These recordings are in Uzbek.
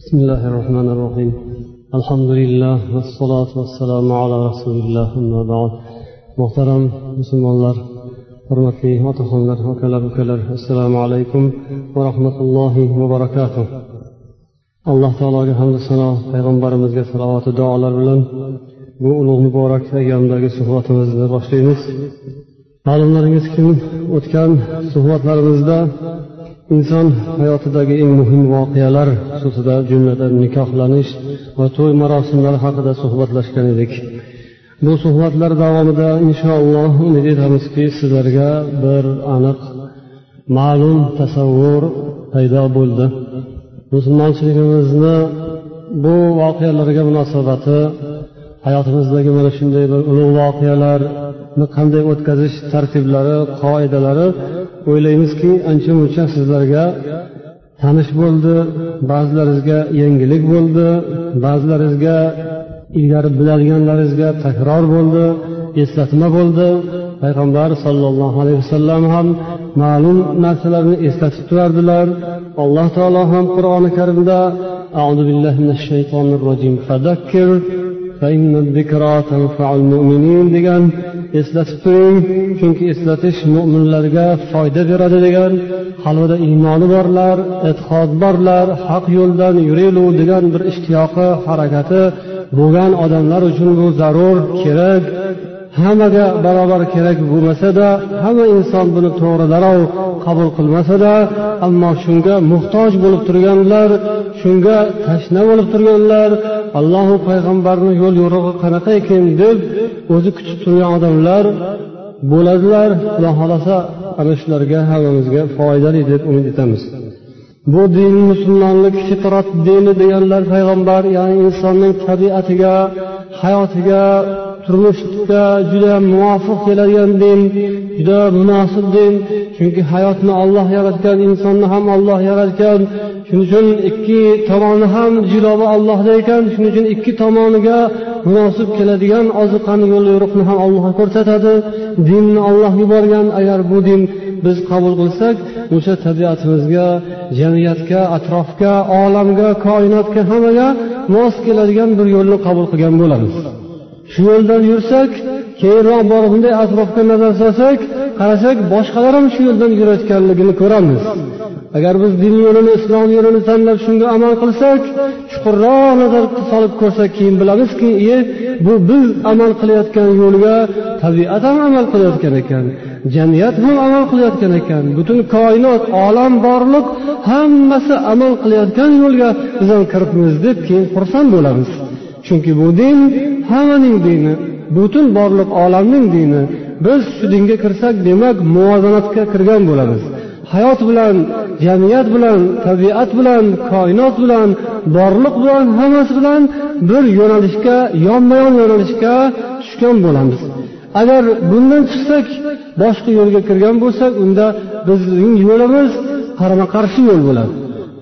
بسم الله الرحمن الرحيم الحمد لله والصلاة والسلام على رسول الله أما بعد محترم musulmonlar hurmatli otaxonlar akalar ukalar assalomu alaykum va rahmatullohi va barakatuh alloh taologa hamdu sano payg'ambarimizga salovati duolar bilan bu ulug' muborak ayyomdagi suhbatimizni boshlaymiz ma'lumlaringizki o'tgan suhbatlarimizda inson hayotidagi eng muhim voqealar xususida jumladan nikohlanish va to'y marosimlari haqida suhbatlashgan edik. Bu suhbatlar davomida inshaalloh umid etamizki sizlarga bir aniq ma'lum tasavvur paydo bo'ldi. Musulmonchiligimizni bu voqealarga munosabati hayotimizdagi mana shunday bir ulug' voqealarni qanday o'tkazish tartiblari qoidalari o'ylaymizki ancha muncha sizlarga tanish bo'ldi ba'zilaringizga yangilik bo'ldi ba'zilaringizga ilgari biladiganlaringizga takror bo'ldi eslatma bo'ldi payg'ambar sollallohu alayhi vasallam ham ma'lum narsalarni eslatib turardilar alloh taolo ham qur'oni karimda أعوذ بالله من الشيطان الرجيم فذكر degan eslatib turing chunki eslatish mo'minlarga foyda beradi degan qalbida iymoni borlar e'tiqod borlar haq yo'ldan yuraylik degan bir ishtiyoqi harakati bo'lgan odamlar uchun bu zarur kerak hammaga barobar kerak bo'lmasada hamma inson buni to'g'ri darrov qabul qilmasada ammo shunga muhtoj bo'lib turganlar shunga tashna bo'lib turganlar allohu payg'ambarni yo'l yo'rig'i qanaqa ekan deb o'zi kutib turgan odamlar bo'ladilar xudo xohlasa ana shularga hammamizga foydali deb umid etamiz. Bu din musulmonlik fitrat dini deganlar payg'ambar ya'ni insonning tabiatiga hayotiga turmushga juda muvofiq keladigan din juda munosib din chunki hayotni olloh yaratgan insonni ham olloh yaratgan shuning uchun ikki tomoni ham jilovi ollohda ekan. Shuning uchun ikki tomoniga munosib keladigan oziqani yo'l yo'riqni ham olloh ko'rsatadi. Dinni olloh yuborgan. Agar bu din biz qabul qilsak o'sha tabiatimizga jamiyatga atrofga olamga koinotga hammaga mos keladigan bir yo'lni qabul qilgan bo'lamiz. Shu yo'ldan yursak keyinroq borib bunday atrofga nazar solsak qarasak boshqalar ham shu yo'ldan yurayotganligini ko'ramiz. Agar biz din yo'lini islom yo'lini tanlab shunga amal qilsak chuqurroq nazar solib ko'rsak keyin bilamizki iye bu biz amal qilayotgan yo'lga tabiat ham amal qilayotgan ekan jamiyat ham amal qilayotgan ekan. Butun koinot olam borliq hammasi amal qilayotgan yo'lga biz ham kiribmiz deb keyin xursand bo'lamiz. Chunki bu din hammaning dini butun borliq olamning dini biz shu dinga kirsak demak muvozanatga kirgan bo'lamiz. Hayot bilan jamiyat bilan tabiat bilan koinot bilan borliq bilan hammasi bilan bir yo'nalishga yonma yon yo'nalishga tushgan bo'lamiz. Agar bundan chiqsak boshqa yo'lga kirgan bo'lsak unda bizning yo'limiz qarama qarshi yo'l bo'ladi.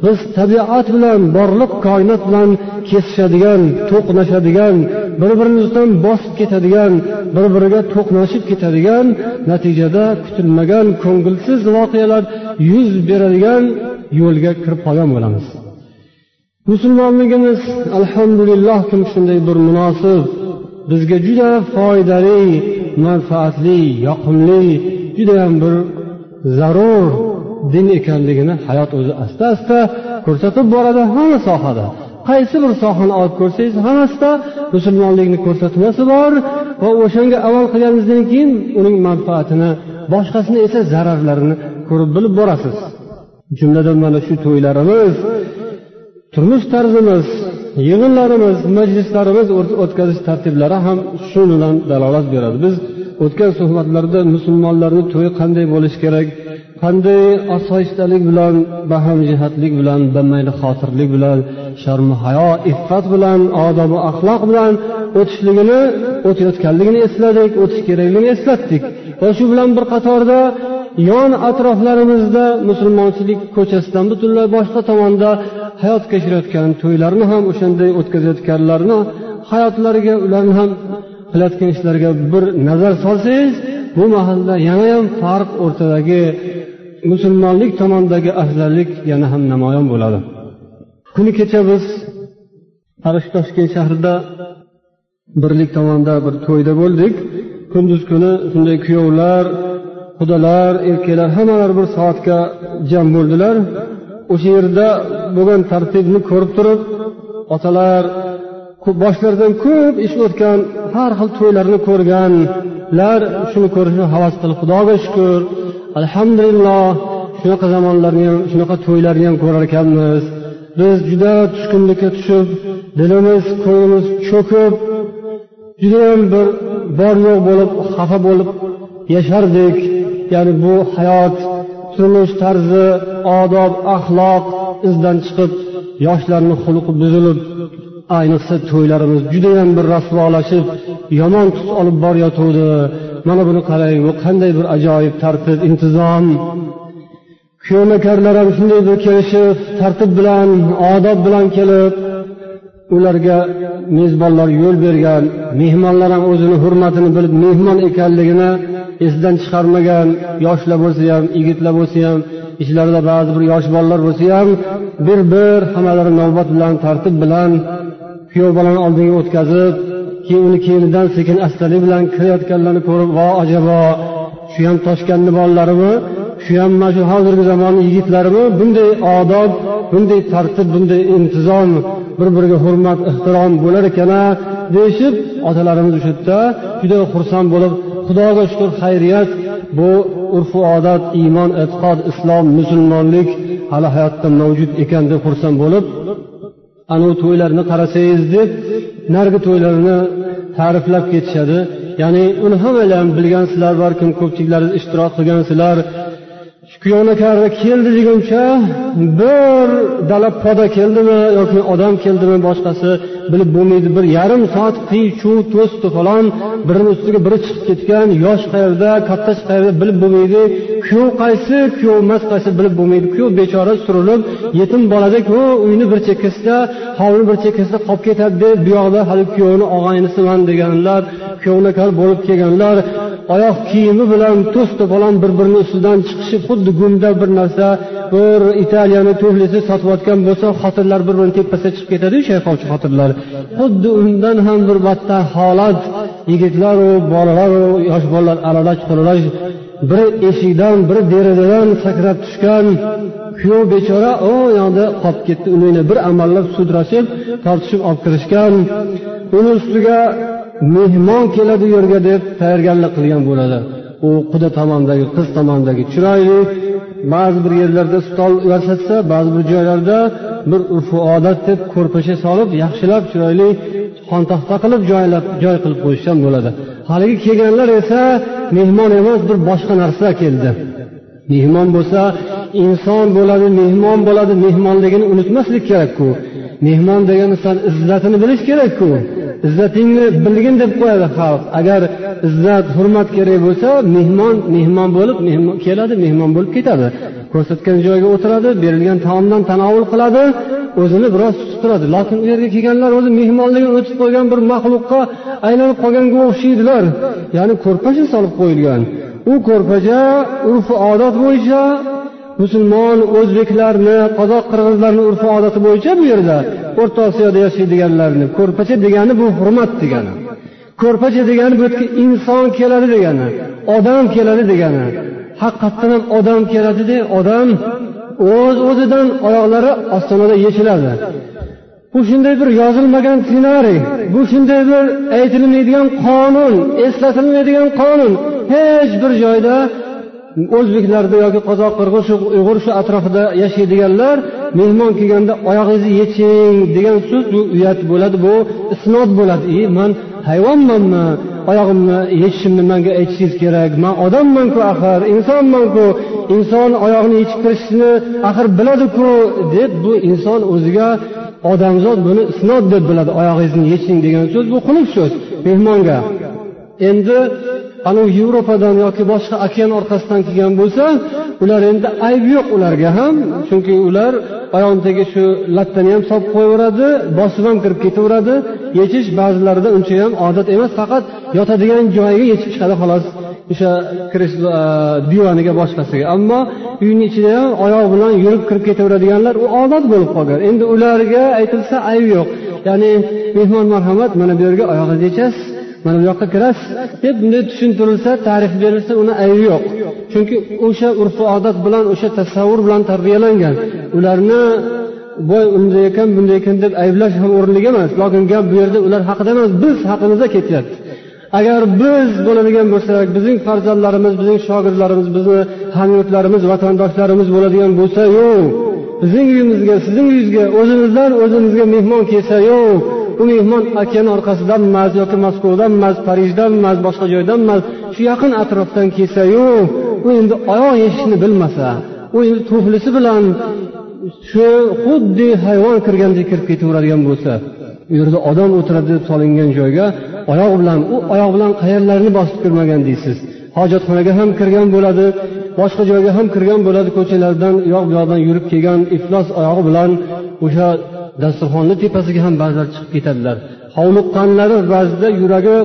Biz tabiat bilan borliq koinot bilan kesishadigan to'qnashadigan bir birimizdan bosib ketadigan bir biriga to'qnashib ketadigan natijada kutilmagan ko'ngilsiz voqealar yuz beradigan yo'lga kirib qolgan bo'lamiz. Musulmonligimiz alhamdulillah kim shunday bir munosib bizga juda foydali manfaatli yoqimli judayam bir zarur din ekanligini hayot o'zi asta asta ko'rsatib boradi hamma sohada. Qaysi bir sohani olib ko'rsangiz hammasida musulmonlikni ko'rsatmasi bor va o'shanga amal qilganingizdan keyin uning manfaatini boshqasini esa zararlarini ko'rib bilib borasiz. Jumladan mana shu to'ylarimiz turmush tarzimiz yig'inlarimiz majlislarimiz o'tkazish tartiblari ham shu bilan dalolat beradi. Biz o'tgan suhbatlarda musulmonlarni to'yi qanday bo'lishi kerak qanday osoyishtalik bilan bahamjihatlik bilan bamayli xotirlik bilan sharmu hayo iffat bilan odobi axloq bilan o'tishligini o'tayotganligini esladik o'tish kerakligini eslatdik. Va shu bilan bir qatorda yon atroflarimizda musulmonchilik ko'chasidan butunlay boshqa tomonda hayot kechirayotgan to'ylarni ham o'shanday o'tkazayotganlarni hayotlariga ularni ham qilayotgan ishlariga bir nazar solsangiz bu mahalla yanayam farq o'rtadagi musulmonlik tomondagi afzallik yana ham namoyon bo'ladi. Kuni kecha biz arish toshkent shahrida birlik tomonda bir to'yda bo'ldik. Kunduz kuni shunday kuyovlar qudalar erkaklar hammalari bir soatga jam bo'ldilar. O'sha yerda bo'lgan tartibni ko'rib turib otalar boshlaridan ko'p ish o'tgan har xil to'ylarni ko'rganlar shuni ko'rishni havas qilib xudoga shukur alhamdulillah shunaqa zamonlarni ham shunaqa to'ylarni ham ko'rar ekanmiz. Biz juda tushkunlikka tushib dilimiz ko'nglimiz cho'kib judayam bir bor yo'q bo'lib xafa bo'lib yashardik. Ya'ni bu hayot turmush tarzi odob axloq izdan chiqib yoshlarni xulqi buzilib ayniqsa to'ylarimiz judayam bir rasvolashib yomon tus olib borayotgandi mana buni qarang bu qanday bir ajoyib tartib intizom. Kuyov navkarlar ham shunday bir kelishib tartib bilan odob bilan kelib ularga mezbonlar yo'l bergan mehmonlar ham o'zini hurmatini bilib mehmon ekanligini esidan chiqarmagan yoshlar bo'lsa ham yigitlar bo'lsa ham ichlarida ba'zi bir yosh bolalar bo'lsa ham bir bir hammalari navbat bilan tartib bilan kuyov bolani oldiga o'tkazib keyin uni keynidan sekin astalik bilan kirayotganlarni ko'rib vo ajabo shu ham toshkentni bolalarimi shu ham mana shu hozirgi zamonni yigitlarimi? Bunday odob bunday tartib bunday intizom bir biriga hurmat ehtirom bo'lar ekan deyishib otalarimiz o'sha yerda juda xursand bo'lib xudoga shukur xayriyat bu urfu odat iymon e'tiqod islom musulmonlik hali hayotda mavjud ekan deb xursand bo'lib anavi to'ylarni qarasangiz deb narigi to'ylarini ta'riflab ketishadi. Ya'ni uni hammanglar ham bilgansizlar balkim ko'pchiliklaringiz ishtirok qilgansizlar kuyovni karra keldi deguncha bir dala poda keldimi yoki odam keldimi boshqasi bilib bo'lmaydi bir yarim soat qiy chuv to'sdi falon birini ustiga biri chiqib ketgan yosh qayerda kattasi qayerda bilib bo'lmaydi kuyov qaysi kuyov emas qaysi bilib bo'lmaydi kuyov bechora surilib yetim boladek u uyni bir chekkasida hovlini bir chekkasida qolib ketadi deb bu yoqda hali kuyovni og'aynisiman deganlar kuyovnakar bo'lib kelganlar oyoq kiyimi bilan to'st falon bir birini ustidan chiqishi xuddi gumda bir narsa bir italiyani tuflisi sotayotgan bo'lsa xotinlar bir birini tepasiga chiqib ketadiyu chayqovchi xotinlar. Xuddi undan ham bir battar holat yigitlaru bolalaru yosh bolalar aralash quralash biri eshikdan biri derazadan sakrab tushgan kuyov bechora u yoqda qolib ketdi. Uni bir amallab sudrashib tortishib olib kirishgan. Uni ustiga mehmon keladi u yerga deb tayyorgarlik qilgan bo'ladi. U quda tomondagi qiz tomondagi chiroyli. Ba'zi bir yerlarda stol yasatsa ba'zi bir joylarda bir urf odat deb ko'rpacha solib yaxshilab chiroyli xontaxta qilib joylab joy qilib qo'yishgan bo'ladi. Haligi kelganlar esa mehmon emas bir boshqa narsa keldi. Mehmon bo'lsa inson bo'ladi mehmon bo'ladi mehmonligini unutmaslik kerakku. Mehmon degani san izzatini bilish kerakku. Izzatingni bilgin deb qo'yadi xalq. Agar izzat hurmat kerak bo'lsa mehmon mehmon bo'lib keladi mehmon bo'lib ketadi. Ko'rsatgan joyga o'tiradi berilgan taomdan tanovul qiladi o'zini biroz tutib turadi. Lekin u yerga kelganlar o'zi mehmonligini o'tib qo'ygan bir maxluqqa aylanib qolganga o'xshaydilar. Ya'ni ko'rpacha solib qo'yilgan. U ko'rpacha urf odat bo'yicha musulmon o'zbeklarni qozoq qirg'izlarni urf odati bo'yicha bu yerda o'rta osiyoda yashaydiganlarni ko'rpacha degani bu hurmat degani ko'rpacha degani bu yerga inson keladi degani odam keladi degani haqiqatdan ham odam keladida odam o'z o'zidan oyoqlari ostonada yechiladi. Bu shunday bir yozilmagan ssenariy bu shunday bir aytilmaydigan qonun eslatilmaydigan qonun hech bir joyda o'zbeklarda yoki qozoq qirg'iz shu uyg'ur shu atrofida yashaydiganlar mehmon kelganda oyog'ingizni yeching degan so'z bu uyat bo'ladi bu isnod bo'ladi. E man hayvonmanmi? Oyog'imni yechishimni manga aytishingiz kerak. Man odammanku axir insonmanku. Inson oyog'ini yechib kirishni axir biladiku deb bu inson o'ziga odamzod buni isnod deb biladi. Oyog'ingizni yeching degan so'z bu xunuk so'z mehmonga. Endi anavi yevropadan yoki boshqa okean orqasidan kelgan bo'lsa ular endi ayb yo'q ularga ham. Chunki ular oyog'idagi shu lattani ham solib qo'yaveradi bosib ham kirib ketaveradi. Yechish ba'zilarida uncha ham odat emas faqat yotadigan joyiga yechib chiqadi xolos. O'sha kreslo divaniga boshqasiga. Ammo uyni ichida ham oyoq bilan yurib kirib ketaveradiganlar u odat bo'lib qolgan. Endi ularga aytilsa ayb yo'q. Ya'ni mehmon marhamat mana bu yerga oyog'ingizni yechasiz. Mana bu yoqqa kirasiz deb bunday tushuntirilsa ta'rif berilsa uni aybi yo'q. Chunki o'sha urf odat bilan o'sha tasavvur bilan tarbiyalangan. Ularni voy unday ekan bunday ekan deb ayblash ham o'rinli emas. Lokin gap bu yerda ular haqida emas biz haqimizda ketyapti. Agar biz bo'ladigan bo'lsak bizning farzandlarimiz bizning shogirdlarimiz bizni hamyurtlarimiz vatandoshlarimiz bo'ladigan bo'lsa yo'q bizning uyimizga sizning uyingizga o'zimizdan o'zimizga mehmon kelsa yo'q u mehmon okean orqasidanmas yoki moskvadanmas parijdanmas boshqa joydanmas shu yaqin atrofdan kelsa u endi oyoq yeyishni bilmasa u endi tuflisi bilan shu xuddi hayvon kirgandek kirib ketaveradigan bo'lsa u yerda odam o'tiradi deb solingan joyga oyoq bilan u oyoq bilan qayerlarni bosib kirmagan deysiz. Hojatxonaga ham kirgan bo'ladi boshqa joyga ham kirgan bo'ladi ko'chalardan u yoq bu yoqdan yurib kelgan iflos oyog'i bilan o'sha dasturxonni tepasiga ham ba'zilar chiqib ketadilar. Hovliqqanlari ba'zida yuragi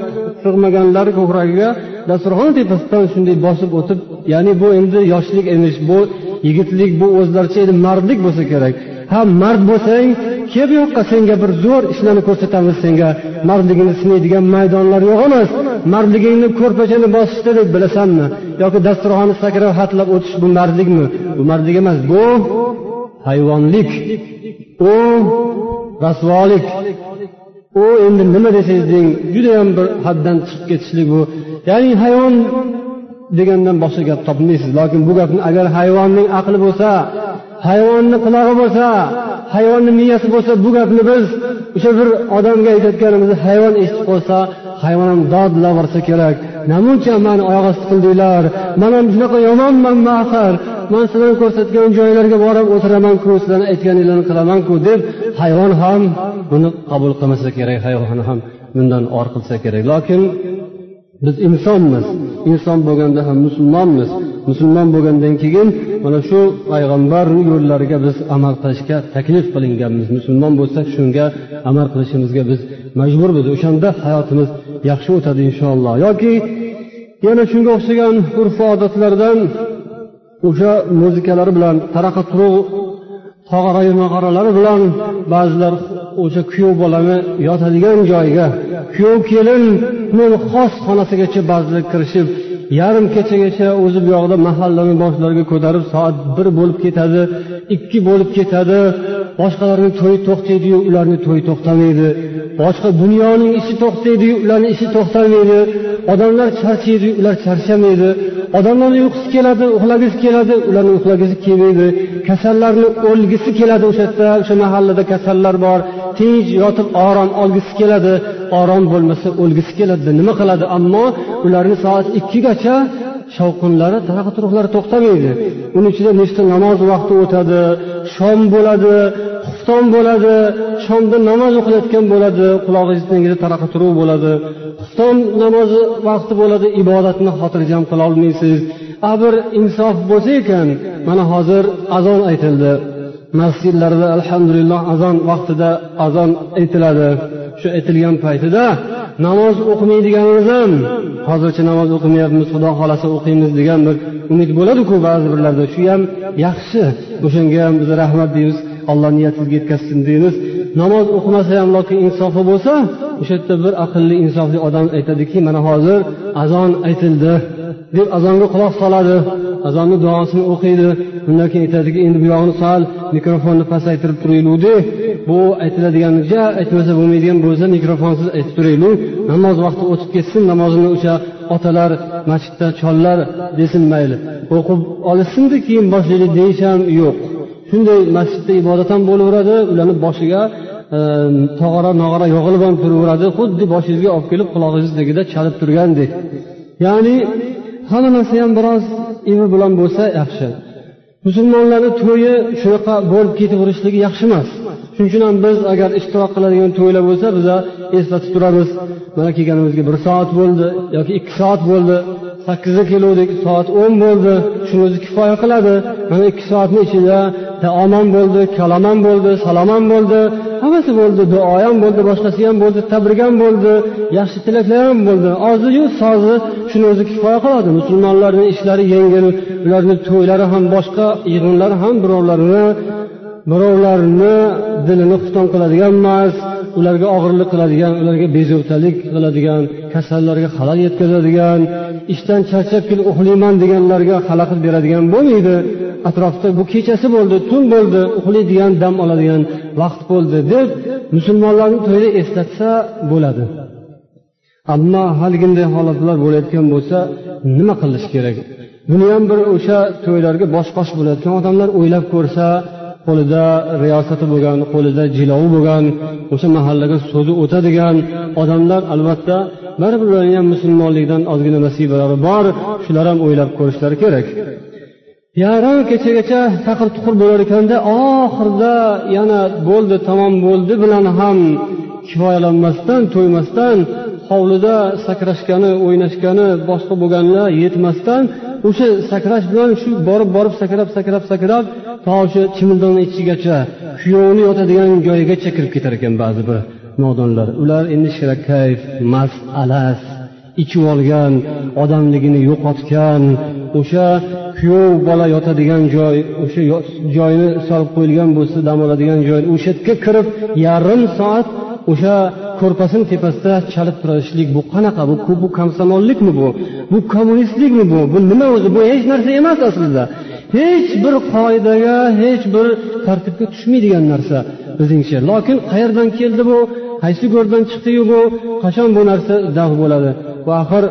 sig'maganlari ko'kragiga dasturxon tepasidan shunday bosib o'tib ya'ni bu endi yoshlik emish bu yigitlik bu o'zlaricha endi mardlik bo'lsa kerak. Ha mard bo'lsang kel bu yoqqa senga bir zo'r ishlarni ko'rsatamiz senga. Mardligingni sinaydigan maydonlar yo'q emas. Mardligingni ko'rpachani bosishda deb bilasanmi? Yoki dasturxonni sakrab hatlab o'tish bu mardlikmi? Bu mardlik emas bu hayvonlik. U rasvolik u endi nima desangiz deng judayam bir haddan chiqib ketishlik bu ya'ni hayvon degandan boshqa gap topmaysiz. Lokin bu gapni agar hayvonning aqli bo'lsa hayvonni qulog'i bo'lsa hayvonni miyasi bo'lsa bu gapni biz o'sha bir odamga aytayotganimizni hayvon eshitib qolsa hayvon ham dodlavorsa kerak. Namuncha mani oyoq osti qildinglar man ham shunaqa yomonman axir? Man sizlarni ko'rsatgan joylarga borib o'tiramanku sizlarni aytganinglarni qilamanku deb hayvon ham buni qabul qilmasa kerak hayvon ham bundan or qilsa kerak. Lokin biz insonmiz inson bo'lganda ham musulmonmiz. Musulmon bo'lgandan keyin mana shu payg'ambar yo'llariga biz amal qilishga taklif qilinganmiz. Musulmon bo'lsak shunga amal qilishimizga biz majburmiz. O'shanda hayotimiz yaxshi o'tadi inshaalloh. Yoki yana shunga o'xshagan urf odatlardan o'sha muzikalari bilan taraqa turuq tog'arayu nog'oralari bilan ba'zilar o'sha kuyov bolani yotadigan joyiga kuyov kelinni xos xonasigacha ba'zilar kirishib yarim kechagacha o'zi bu yoqda mahallani boshlariga ko'tarib soat bir bo'lib ketadi ikki bo'lib ketadi boshqalarni to'yi to'xtaydiyu ularni to'yi to'xtamaydi boshqa dunyoning ishi to'xtaydiyu ularni ishi to'xtamaydi. Odamlar charchaydi ular charchamaydi. Odamlarni uyqusi keladi uxlagisi keladi ularni uxlagisi kelmaydi kasallarni o'lgisi keladi o'sha yerda o'sha mahallada kasallar bor. Tinch yotib orom olgisi keladi. Orom bo'lmasa o'lgisi keladi. Nima qiladi? Ammo ularni soat ikkigacha shovqinlari tanaqa turuqlari to'xtamaydi. Uni ichida nechta namoz vaqti o'tadi shom bo'ladi xufton bo'ladi shomda namoz o'qilayotgan bo'ladi qulog'ingizni tagida taraqa turuv bo'ladi. Xufton namozi vaqti bo'ladi ibodatni xotirjam qilolmaysiz a bir insof bo'lsa ekan mana hozir azon aytildi. Masjidlarda alhamdulillah azon vaqtida azon aytiladi. Shu aytilgan paytida namoz o'qimaydiganimiz ham hozircha namoz o'qimayapmiz xudo xohlasa o'qiymiz degan bir umid bo'ladiku ba'zi birlarda. Shu ham yaxshi. O'shanga ham biz rahmat deymiz. Alloh niyatingizga yetkazsin deymiz. Namoz o'qimasa ham lokin insofi bo'lsa o'sha yerda bir aqlli insofli odam aytadiki mana hozir azon aytildi deb azonga quloq soladi azonni duosini o'qiydi. Undan keyin aytadiki endi bu yog'ini sal mikrofonni pasaytirib turaylikde bu aytiladigan ja aytmasa bo'lmaydigan bo'lsa mikrofonsiz aytib turaylik. Namoz vaqti o'tib ketsin namozini o'sha otalar masjidda chollar desin mayli. O'qib olishsinda keyin boshlaylik deyish ham yo'q. Shunday masjidda ibodat ham bo'laveradi ularni boshiga e, tog'ora nog'ora yog'ilib ham turaveradi xuddi boshingizga olib kelib qulog'ingiz tagida chalib turgandek. Ya'ni hamma narsa ham biroz imi bilan bo'lsa yaxshi. Musulmonlarni to'yi shunaqa bo'lib ketaverishligi yaxshi emas. Shuning uchun ham biz agar ishtirok qiladigan to'ylar bo'lsa biza eslatib turamiz. Mana kelganimizga bir soat bo'ldi yoki ikki soat bo'ldi. Sakkizda keluvdik soat o'n bo'ldi. Shuni o'zi kifoya qiladi. Mana ikki soatni ichida E, taomam bo'ldi kalomam bo'ldi salomam bo'ldi hammasi bo'ldi duoyam bo'ldi boshqasi ham bo'ldi tabrigam bo'ldi yaxshi tilaklar ham bo'ldi oziyu sozi. Shuni o'zi kifoya qiladi. Musulmonlarni ishlari yengil ularni to'ylari ham boshqa yig'inlari ham birovlarni birovlarni dilini xufton qiladigan emas. Ularga og'irlik qiladigan ularga bezovtalik qiladigan kasallarga xalal yetkazadigan ishdan charchab kelib uxlayman deganlarga xalaqit beradigan bo'lmaydi. Atrofda bu kechasi bo'ldi tun bo'ldi uxlaydigan dam oladigan vaqt bo'ldi deb musulmonlarni to'yda eslatsa bo'ladi. Ammo haliginday holatlar bo'layotgan bo'lsa nima qilish kerak? Buni ham bir o'sha to'ylarga bosh qosh bo'layotgan odamlar o'ylab ko'rsa qo'lida riyosati bo'lgan qo'lida jilovi bo'lgan o'sha mahallaga so'zi o'tadigan odamlar albatta baribir ularni ham musulmonlikdan ozgina nasibalari bor. Shular ham o'ylab ko'rishlari kerak. Yarim kechagacha taqir tuqur bo'lar ekanda oxirida yana bo'ldi tamom bo'ldi bilan ham kifoyalanmasdan to'ymasdan hovlida sakrashgani o'ynashgani boshqa bo'lganlar yetmasdan o'sha sakrash bilan shu borib borib sakrab sakrab sakrab to o'sha chimildonni ichigacha kuyovni yotadigan joyigacha kirib ketar ekan ba'zi bir nodonlar. Ular endi shirakayf mast alas ichib olgan odamligini yo'qotgan o'sha kuyov bola yotadigan joy o'sha joyni solib qo'yilgan bo'lsa dam oladigan joy o'sha yerga kirib yarim soat o'sha ko'rpasini tepasida chalib turishlik bu qanaqa? Bu bu komsomollikmi bu? Bu kommunistlikmi bu? Bu nima o'zi? Bu hech narsa emas aslida. Hech bir qoidaga hech bir tartibga tushmaydigan narsa bizingcha lokin qayerdan keldi bu? Qaysi go'rdan chiqdiyu bu? Qachon bu narsa daf bo'ladi? Va axir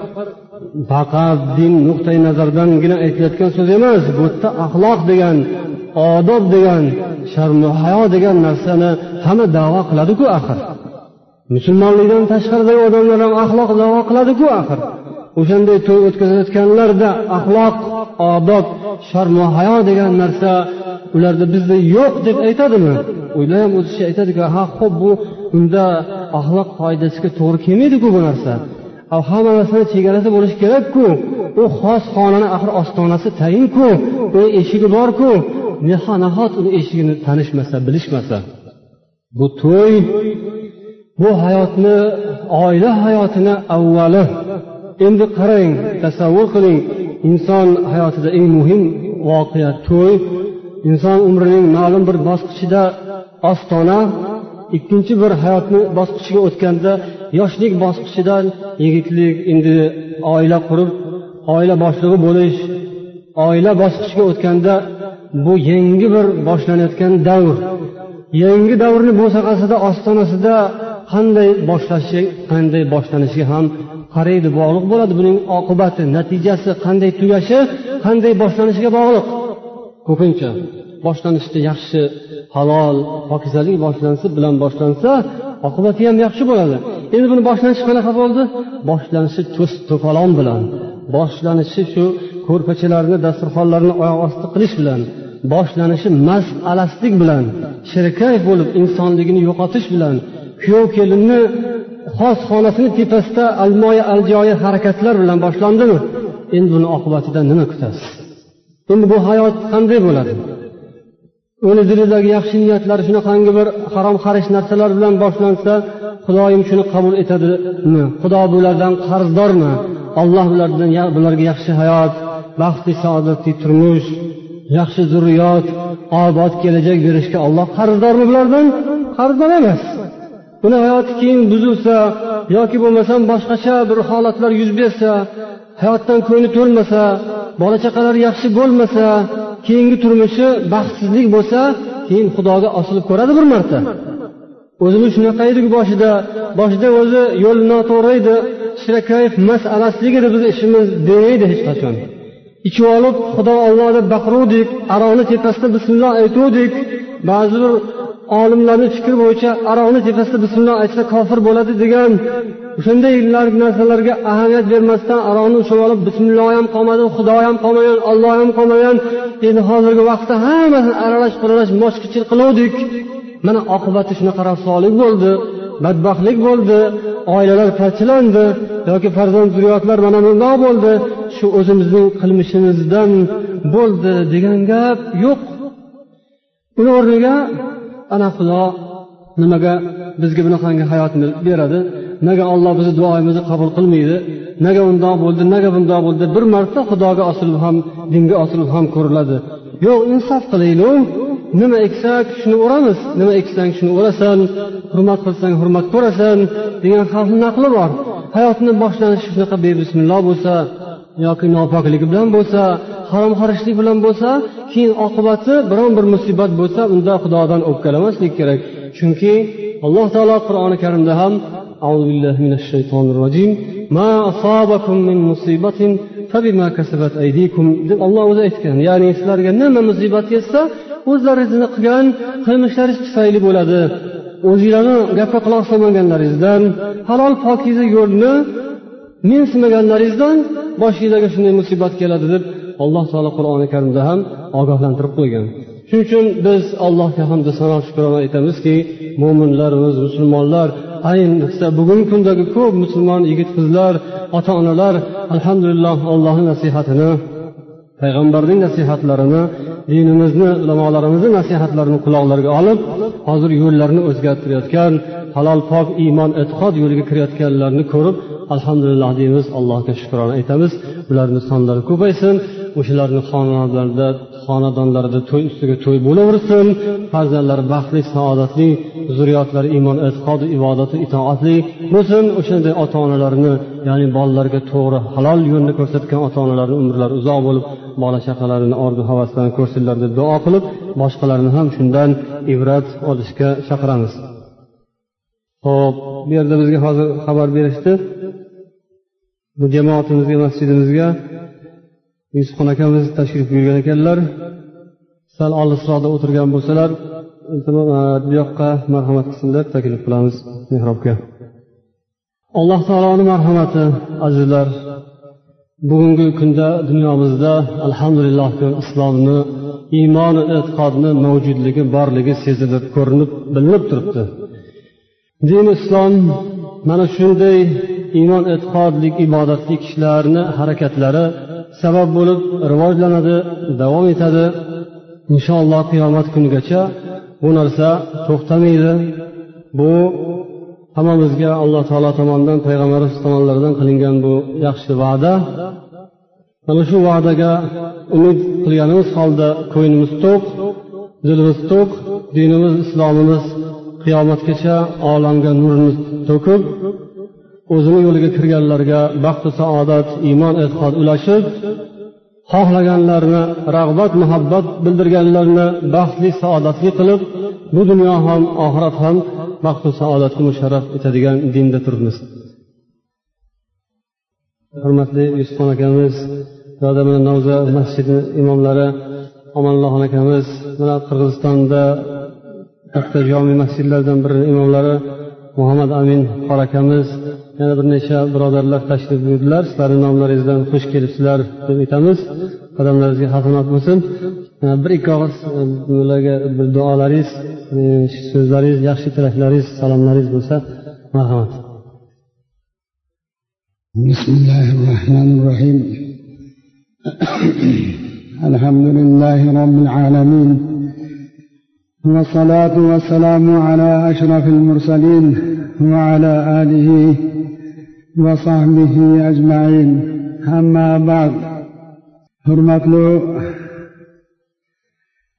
faqat din nuqtai nazardangina aytilayotgan so'z emas. Bu yerda axloq degan odob degan sharmu hayo degan narsani hamma davo qiladiku axir. Musulmonlikdan tashqaridagi odamlar ham axloq davo qiladiku axir. O'shanday to'y o'tkazayotganlarda axloq odob sharmu hayo degan narsa ularda bizda yo'q deb aytadimi? Ular ham o'zicha aytadiku ha ho'p bu unda axloq qoidasiga to'g'ri kelmaydiku bu narsa. Hamma narsani chegarasi bo'lishi kerakku. U xos xonani axir ostonasi tayinku uni eshigi borku. Nahot uni eshigini tanishmasa bilishmasa. Bu to'y bu hayotni oila hayotini avvali. Endi qarang tasavvur qiling. Inson hayotida eng muhim voqea to'y. Inson umrining ma'lum bir bosqichida ostona ikkinchi bir hayotni bosqichiga o'tganda yoshlik bosqichidan yigitlik endi oila qurib oila boshlig'i bo'lish oila bosqichiga o'tganda bu yangi bir boshlanayotgan davr. Yangi davrni bo'sag'asida ostonasida qanday boshlashi qanday boshlanishiga ham qaraydi bog'liq bo'ladi. Buning oqibati natijasi qanday tugashi qanday boshlanishiga bog'liq. Ko'pincha boshlanishda yaxshi halol pokizalik boshlansa bilan boshlansa oqibati ham yaxshi bo'ladi. Endi buni boshlanishi qanaqa bo'ldi? Boshlanishi to's to'polon bilan. Boshlanishi shu ko'rpachalarni dasturxonlarni oyoq osti qilish bilan. Boshlanishi mast alastlik bilan. Shirkay bo'lib insonligini yo'qotish bilan. Kuyov kelinni xos xonasini tepasida almoya aljoyi harakatlar bilan boshlandimi? Endi buni oqibatida nima kutasiz? Endi bu hayot qanday bo'ladi? Uni dilidagi yaxshi niyatlari shunaqangi bir harom xarish narsalar bilan boshlansa xudoyim shuni qabul etadimi? Xudo bulardan qarzdormi? Alloh bulardan bularga yaxshi hayot baxtli saodatli turmush yaxshi zurriyot obod kelajak berishga olloh qarzdormi? Bulardan qarzdor emas. Buni hayoti keyin buzilsa yoki bo'lmasam boshqacha bir holatlar yuz bersa hayotdan ko'ngli to'lmasa bola chaqalari yaxshi bo'lmasa keyingi turmushi baxtsizlik bo'lsa keyin xudoga osilib ko'radi bir marta. O'zimiz shunaqa edik boshida. Boshida o'zi yo'l noto'g'ri edi shirakayf masalaslik edi bizni ishimiz demaydi hech qachon. Ichib olib xudo olloh deb baqiruvdik aroqni tepasida bismilloh aytuvdik. Ba'zi bir olimlarni fikri bo'yicha aroqni tepasida bismilloh aytsa kofir bo'ladi degan shunday narsalarga ahamiyat bermasdan aroqni ushlab olib bismilloh ham qolmadi xudo ham qolmagan olloh ham qolmagan. Endi hozirgi vaqtda hammasini aralash quralash moshkichir qiluvdik. Mana oqibati shunaqa rasvolik bo'ldi badbaxtlik bo'ldi oilalar parchalandi yoki farzand zurriyotlar mana bundoq bo'ldi shu o'zimizning qilmishimizdan bo'ldi degan gap yo'q. Uni o'rniga ana xudo nimaga bizga bunaqangi hayotni beradi? Nega olloh bizni duoyimizni qabul qilmaydi? Nega undoq bo'ldi nega bundoq bo'ldi? Bir marta xudoga osilib ham dinga osilib ham ko'riladi. Yo'q insof qilaylik nima eksak shuni o'ramiz nima eksang shuni o'rasan hurmat qilsang hurmat ko'rasan degan xalqni naqli bor. Hayotni boshlanishi shunaqa bebismillo bo'lsa yoki nopokligi bilan bo'lsa harom xarishlik bilan bo'lsa keyin oqibati biron bir musibat bo'lsa unda xudodan o'pkalamaslik kerak chunki alloh taolo qur'oni karimda ham أعوذ بالله من الشيطان الرجيم ما أصابكم من مصيبة فبما كسبت أيديكم deb olloh o'zi aytgan ya'ni sizlarga nima musibat yetsa o'zlaringizni qilgan qilmishlaringiz tufayli bo'ladi o'zinglarni gapga quloq solmaganlaringizdan halol pokiza yo'lni mensimaganlaringizdan boshinglarga shunday musibat keladi deb alloh taolo qur'oni karimda ham ogohlantirib qo'ygan. Shuning uchun biz allohga hamda sano shukrona aytamizki mo'minlarimiz musulmonlar ayniqsa bugungi kundagi ko'p musulmon yigit qizlar ota onalar alhamdulillah allohni nasihatini payg'ambarning nasihatlarini dinimizni ulamolarimizni nasihatlarini quloqlariga olib hozir yo'llarini o'zgartirayotgan halol pok iymon e'tiqod yo'liga kirayotganlarni ko'rib alhamdulillah deymiz allohga shukrona aytamiz. Ularni sonlari ko'paysin. O'shalarni xonadonlarida xonadonlarida to'y ustiga to'y bo'laversin. Farzandlari baxtli saodatli zurriyotlari iymon e'tiqodi ibodati itoatli bo'lsin. O'shanday ota onalarni ya'ni bolalarga to'g'ri halol yo'lni ko'rsatgan ota onalarni umrlari uzoq bo'lib bola chaqalarini orzu havaslarni ko'rsinlar deb duo qilib boshqalarni ham shundan ibrat olishga chaqiramiz. Ho'p bu yerda bizga hozir xabar berishdi. Bu jamoatimizga masjidimizga yusufxon akamiz tashrif buyurgan ekanlar. Sal olisroqda o'tirgan bo'lsalar e, bu yoqqa marhamat qilsinlar taklif qilamiz mehrobga. Alloh taoloni marhamati azizlar. Bugungi kunda dunyomizda alhamdulillah islomni iymoni e'tiqodni mavjudligi borligi sezilib ko'rinib bilinib turibdi. Din islom mana shunday iymon e'tiqodlik ibodatli kishilarni harakatlari sabab bo'lib rivojlanadi davom etadi. Inshaalloh qiyomat kunigacha bu narsa to'xtamaydi. Bu hammamizga alloh taolo tomonidan payg'ambarimiz tomonlaridan qilingan bu yaxshi va'da. Mana shu va'daga umid qilganimiz holda ko'nglimiz to'q dilimiz to'q dinimiz islomimiz qiyomatgacha olamga nurini to'kib o'zini yo'liga kirganlarga baxtu saodat iymon e'tiqod ulashib xohlaganlarni rag'bat muhabbat bildirganlarni baxtli saodatli qilib bu dunyo ham oxirat ham baxtu saodatga musharraf etadigan dinda turibmiz. Hurmatli yusufxon akamiz yoda mana navza masjidi imomlari omonillohxon akamiz mana qirg'izistonda katta jomiy masjidlardan birini imomlari muhammad amin qor akamiz yana bir necha birodarlar tashrif buyurdilar sizlarni nomlaringizdan xush kelibsizlar deb aytamiz qadamlaringizga hasanat bo'lsin bir ikki og'iz ularga bir duolaringiz so'zlaringiz yaxshi tilaklaringiz salomlaringiz bo'lsa marhamat بسم الله الرحمن الرحيم الحمد لله رب العالمين والصلاة والسلام على أشرف المرسلين وعلى آله وصحبه أجمعين. أما بعد حرمة له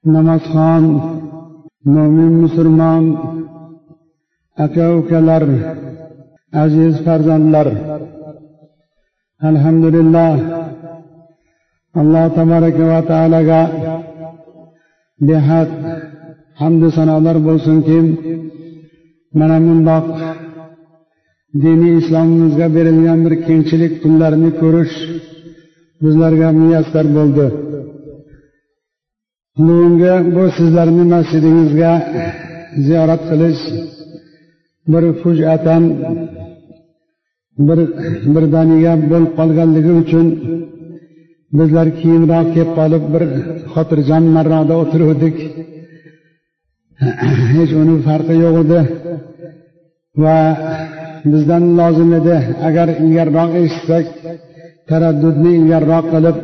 نماز خان مؤمن مسلمان ukalar aziz farzandlar alhamdulillah alloh tabaraka va taologa behad hamdu sanolar bo'lsinki mana bundoq diniy islomimizga berilgan bir kengchilik kunlarini ko'rish bizlarga muyassar bo'ldi. Bugungi bu sizlarni masjidingizga ziyorat qilish bir fujatan bir birdaniga bo'lib qolganligi uchun bizlar keyinroq kelib qolib bir xotirjam marrada o'tiruvdik. hech uni farqi yo'q edi. Va bizdan lozim edi. Agar ilgariroq eshitsak taraddudni ilgariroq qilib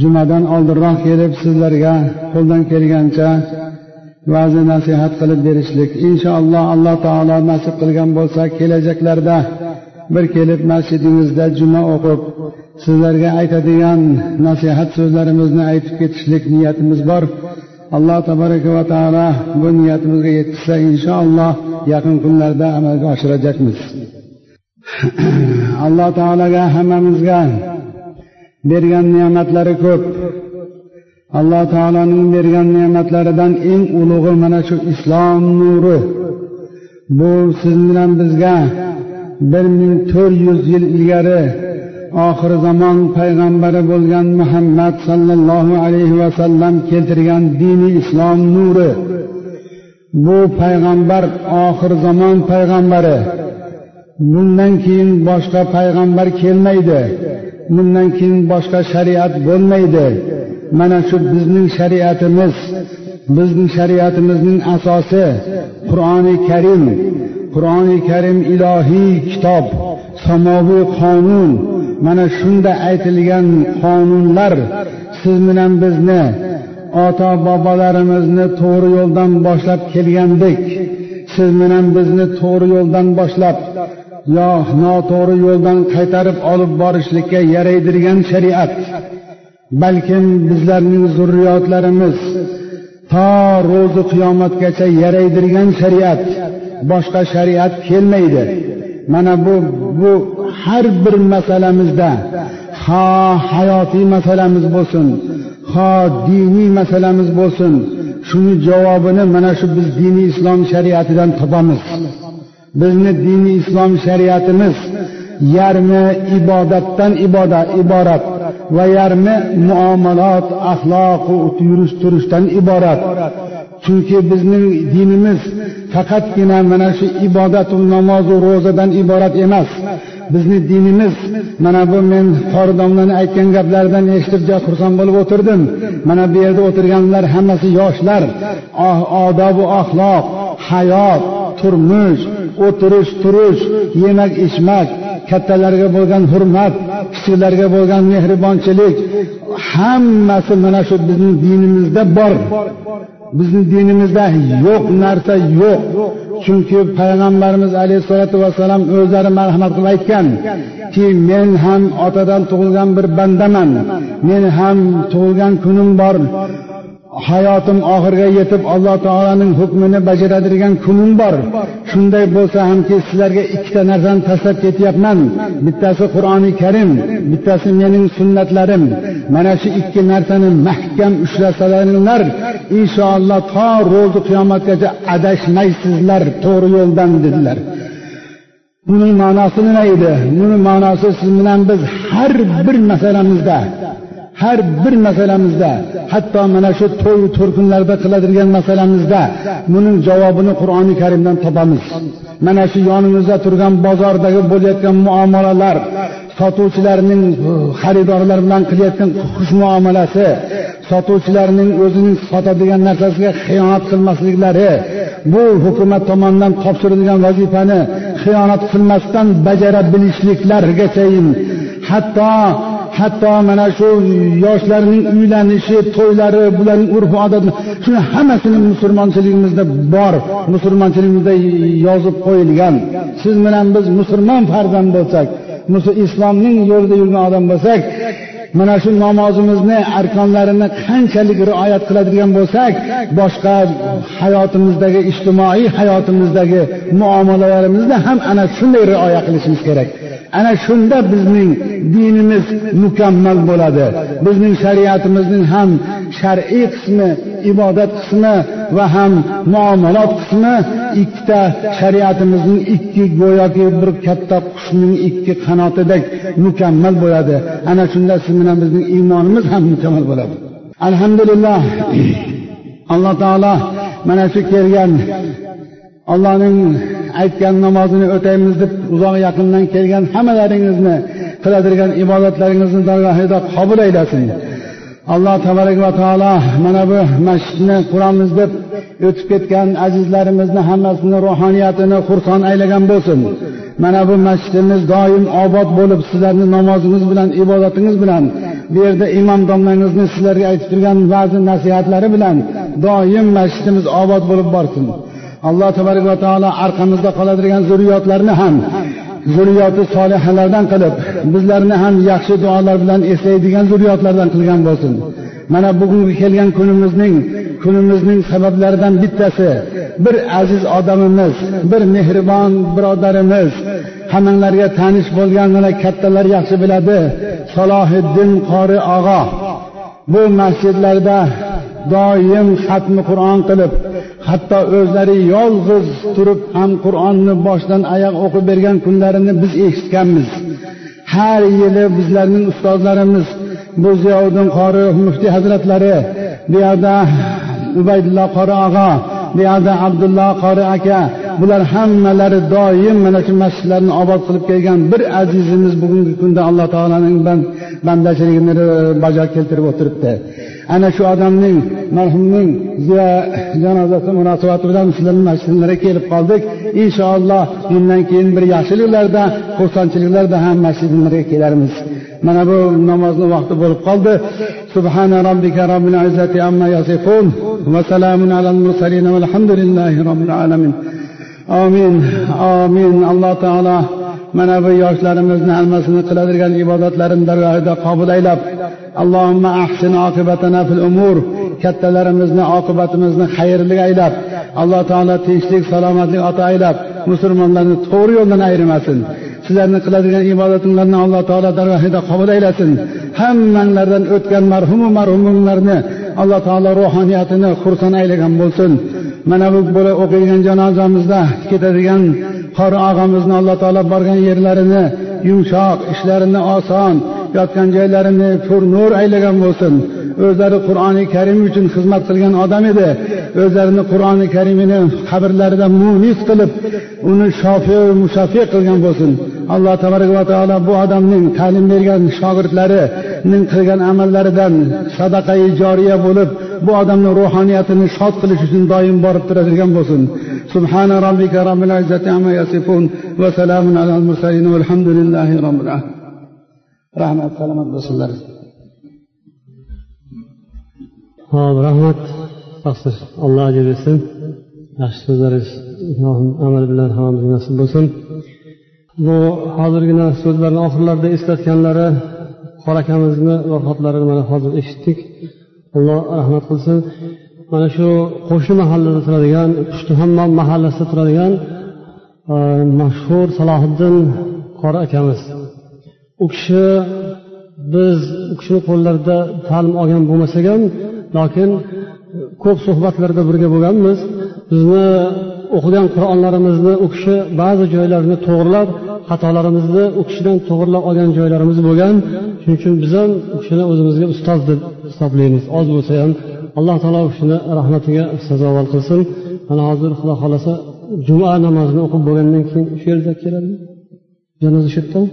jumadan oldinroq kelib sizlarga qo'ldan kelgancha va'zi nasihat qilib berishlik. Inshaalloh alloh taolo nasib qilgan bo'lsa kelajaklarda bir kelib masjidingizda juma o'qib sizlarga aytadigan nasihat so'zlarimizni aytib ketishlik niyatimiz bor. Alloh tabaraka va taolo bu niyatimizga yetkazsa inshaalloh yaqin kunlarda amalga oshirajakmiz alloh taologa hammamizga bergan ne'matlari ko'p. Alloh taoloning bergan ne'matlaridan eng ulug'i mana shu islom nuri. Bu siz bilan bizga bir ming to'rt yuz yil ilgari oxir zamon payg'ambari bo'lgan muhammad sollallohu alayhi vasallam keltirgan dini islom nuri. Bu payg'ambar oxir zamon payg'ambari. Bundan keyin boshqa payg'ambar kelmaydi. Bundan keyin boshqa shariat bo'lmaydi. Mana shu bizning shariatimiz bizning shariatimizning asosi qur'oni karim. Qur'oni karim ilohiy kitob samoviy qonun. Mana shunda aytilgan qonunlar siz bilan bizni ota bobolarimizni to'g'ri yo'ldan boshlab kelgandek siz bilan bizni to'g'ri yo'ldan boshlab yo noto'g'ri yo'ldan qaytarib olib borishlikka yaraydirgan shariat. Balkim bizlarning zurriyotlarimiz to ro'zi qiyomatgacha yaraydirgan shariat boshqa shariat kelmaydi. Mana bu bu har bir masalamizda ho hayotiy masalamiz bo'lsin ho diniy masalamiz bo'lsin shuni javobini mana shu biz diniy islom shariatidan topamiz. Bizni diniy islom shariatimiz yarmi ibodatdan ibodat iborat va yarmi muomalat axloqu yurish turishdan iborat. Chunki bizning dinimiz faqatgina mana shu ibodatu namozu ro'zadan iborat emas. Bizni dinimiz mana bu men qori domlani aytgan gaplaridan eshitib juda xursand bo'lib o'tirdim. Mana bu yerda o'tirganlar hammasi yoshlar. Ah, odobu axloq hayot turmush o'tirish turish yemak ichmak kattalarga bo'lgan hurmat kichiklarga bo'lgan mehribonchilik hammasi mana shu bizning dinimizda bor. Bizni dinimizda yo'q narsa yo'q. Chunki payg'ambarimiz alayhissalotu vassalam o'zlari marhamat qilib aytganki men ham otadan tug'ilgan bir bandaman. Men ham tug'ilgan kunim bor. Hayotim oxiriga yetib alloh taoloning hukmini bajaradigan kunim bor. Shunday bo'lsa hamki sizlarga ikkita narsani tashlab ketyapman. Bittasi qur'oni karim bittasi mening sunnatlarim. Mana shu ikki narsani mahkam ushlasalaringlar inshaalloh to ro'zi qiyomatgacha adashmaysizlar to'g'ri yo'ldan dedilar. Buning ma'nosi nima edi? Buni ma'nosi siz bilan biz har bir masalamizda har bir masalamizda hatto mana shu to'y to'rkunlarda qiladigan masalamizda buning javobini qur'oni karimdan topamiz. Mana shu yonimizda turgan bozordagi bo'layotgan muomalalar sotuvchilarning e, xaridorlar bilan qilayotgan xush muomalasi sotuvchilarning o'zining sotadigan narsasiga xiyonat qilmasliklari bu hukumat tomonidan topshirilgan vazifani xiyonat qilmasdan bajara bilishliklargachayin hatto hatto mana shu yoshlarning uylanishi to'ylari bularning urf odati shuni hammasini musulmonchiligimizda bor musulmonchiligimizda yozib qo'yilgan. Siz bilan biz musulmon farzand bo'lsak islomning yo'lida yurgan odam bo'lsak mana shu namozimizni arkonlarini qanchalik rioyat qiladigan bo'lsak boshqa hayotimizdagi ijtimoiy hayotimizdagi muomalalarimizni ham ana shunday rioya qilishimiz kerak. Ana shunda bizning dinimiz mukammal bo'ladi. Bizning shariatimizning ham shar'iy qismi ibodat qismi va ham muomalot qismi ikkita shariatimizning ikki go'yoki bir katta qushning ikki qanotidek mukammal bo'ladi. Ana shunda siz bilan bizning iymonimiz ham mukammal bo'ladi. Alhamdulillah. Alloh taolo mana shu kelgan allohning aytgan namozini o'taymiz deb uzoq yaqindan kelgan hammalaringizni qiladirgan ibodatlaringizni dargohida qabul aylasin. Alloh tabarak va taolo mana bu masjidni quramiz deb o'tib ketgan azizlarimizni hammasini ruhoniyatini xursand aylagan bo'lsin. Mana bu masjidimiz doim obod bo'lib sizlarni namozingiz bilan ibodatingiz bilan bu yerda imom domlangizni sizlarga aytib turgan ba'zi nasihatlari bilan doim masjidimiz obod bo'lib borsin. Alloh tabaraka va taolo orqamizda qoladigan zurriyotlarni ham zurriyoti solihalardan qilib bizlarni ham yaxshi duolar bilan eslaydigan zurriyotlardan qilgan bo'lsin. Mana bugungi kelgan kunimizning kunimizning sabablaridan bittasi bir aziz odamimiz bir mehribon birodarimiz hammanglarga tanish bo'lgan mana kattalar yaxshi biladi. Salohiddin qori og'a bu masjidlarda doim xatmi qur'on qilib hatto o'zlari yolg'iz turib ham qur'onni boshdan oyoq o'qib bergan kunlarini biz eshitganmiz. Har yili bizlarning ustozlarimiz bu ziyoviddin qori muftiy hazratlari bu yoqda ubaydulla qori og'a bu yoqda abdulloh qori aka bular hammalari doim mana shu masjidlarni obod qilib kelgan bir azizimiz bugungi kunda alloh taoloning bandachiligini bajo keltirib o'tiribdi. Ana shu odamning marhumning janozasi munosabati bilan sizlarni masjidlariga kelib qoldik inshaalloh bundan keyin bir yaxshiliklarda xursandchiliklarda ham masjidlarga kelarmiz mana bu namozni vaqti bo'lib qoldi subhana robbika robbil izzati amma yasifun va salamun alal mursalin valhamdulillahi robbil alamin omin omin alloh taolo mana bu yoshlarimizni hammasini qiladigan ibodatlarini dargohida qabul aylab allohimma ahsin oqibatana fil umur kattalarimizni oqibatimizni xayrli aylab alloh taolo tinchlik salomatlik ato aylab musulmonlarni to'g'ri yo'ldan ayirmasin sizlarni qiladigan ibodatinglarni alloh taolo dargohida qabul aylasin. Hammanglardan o'tgan marhumu marhumlarni alloh taolo ruhoniyatini xursand aylagan bo'lsin. Mana bu bo'lib o'qiydigan janozamizda ketadigan qori og'amizni alloh taolo borgan yerlarini yumshoq ishlarini oson yotgan joylarini pur nur aylagan bo'lsin o'zlari qur'oni karim uchun xizmat qilgan odam edi o'zlarini qur'oni karimini qabrlarida munis qilib uni shofi mushafi qilgan bo'lsin alloh tabaraka va taolo bu odamning ta'lim bergan shogirdlarining qilgan amallaridan sadaqai joriya bo'lib bu odamni ruhoniyatini shod qilish uchun doim borib turadigan bo'lsin سبحان ربك رب العزة عما يصفون وسلام على المرسلين والحمد لله رب العالمين rahmat salomat bo'lsinlar hop rahmat taqsir alloh ajr bersin yaxshi so'zlaringiz amal bilan hammamizga nasib bo'lsin bu hozirgina so'zlarni oxirlarida eslatganlari qor akamizni vafotlarini mana hozir eshitdik alloh rahmat qilsin Mana shu qo'shni mahallada turadigan pushtihammom mahallasida turadigan e, mashhur salohiddin qori akamiz. U kishi biz u kishini qo'llarida ta'lim olgan bo'lmasak ham lokin ko'p suhbatlarda birga bo'lganmiz. Bizni o'qigan qur'onlarimizni u kishi ba'zi joylarini to'g'irlab xatolarimizni u kishidan to'g'irlab olgan joylarimiz bo'lgan. Shuning uchun biz ham u kishini o'zimizga ustoz deb hisoblaymiz. Oz bo'lsa ham alloh taolo u kishini rahmatiga sazovor qilsin. Mana hozir xudo xohlasa juma namozini o'qib bo'lgandan keyin shu yerda keladimi? Janoza shu yerdami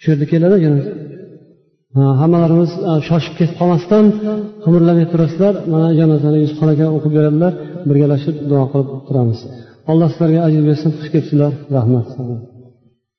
shu yerda keladi janoza hammalarimiz shoshib ketib qolmasdan qimirlamay turasizlar. Mana janozani yusufxon aka o'qib beradilar. Birgalashib duo qilib turamiz. Alloh sizlarga ajr bersin xush kelibsizlar. Rahmat.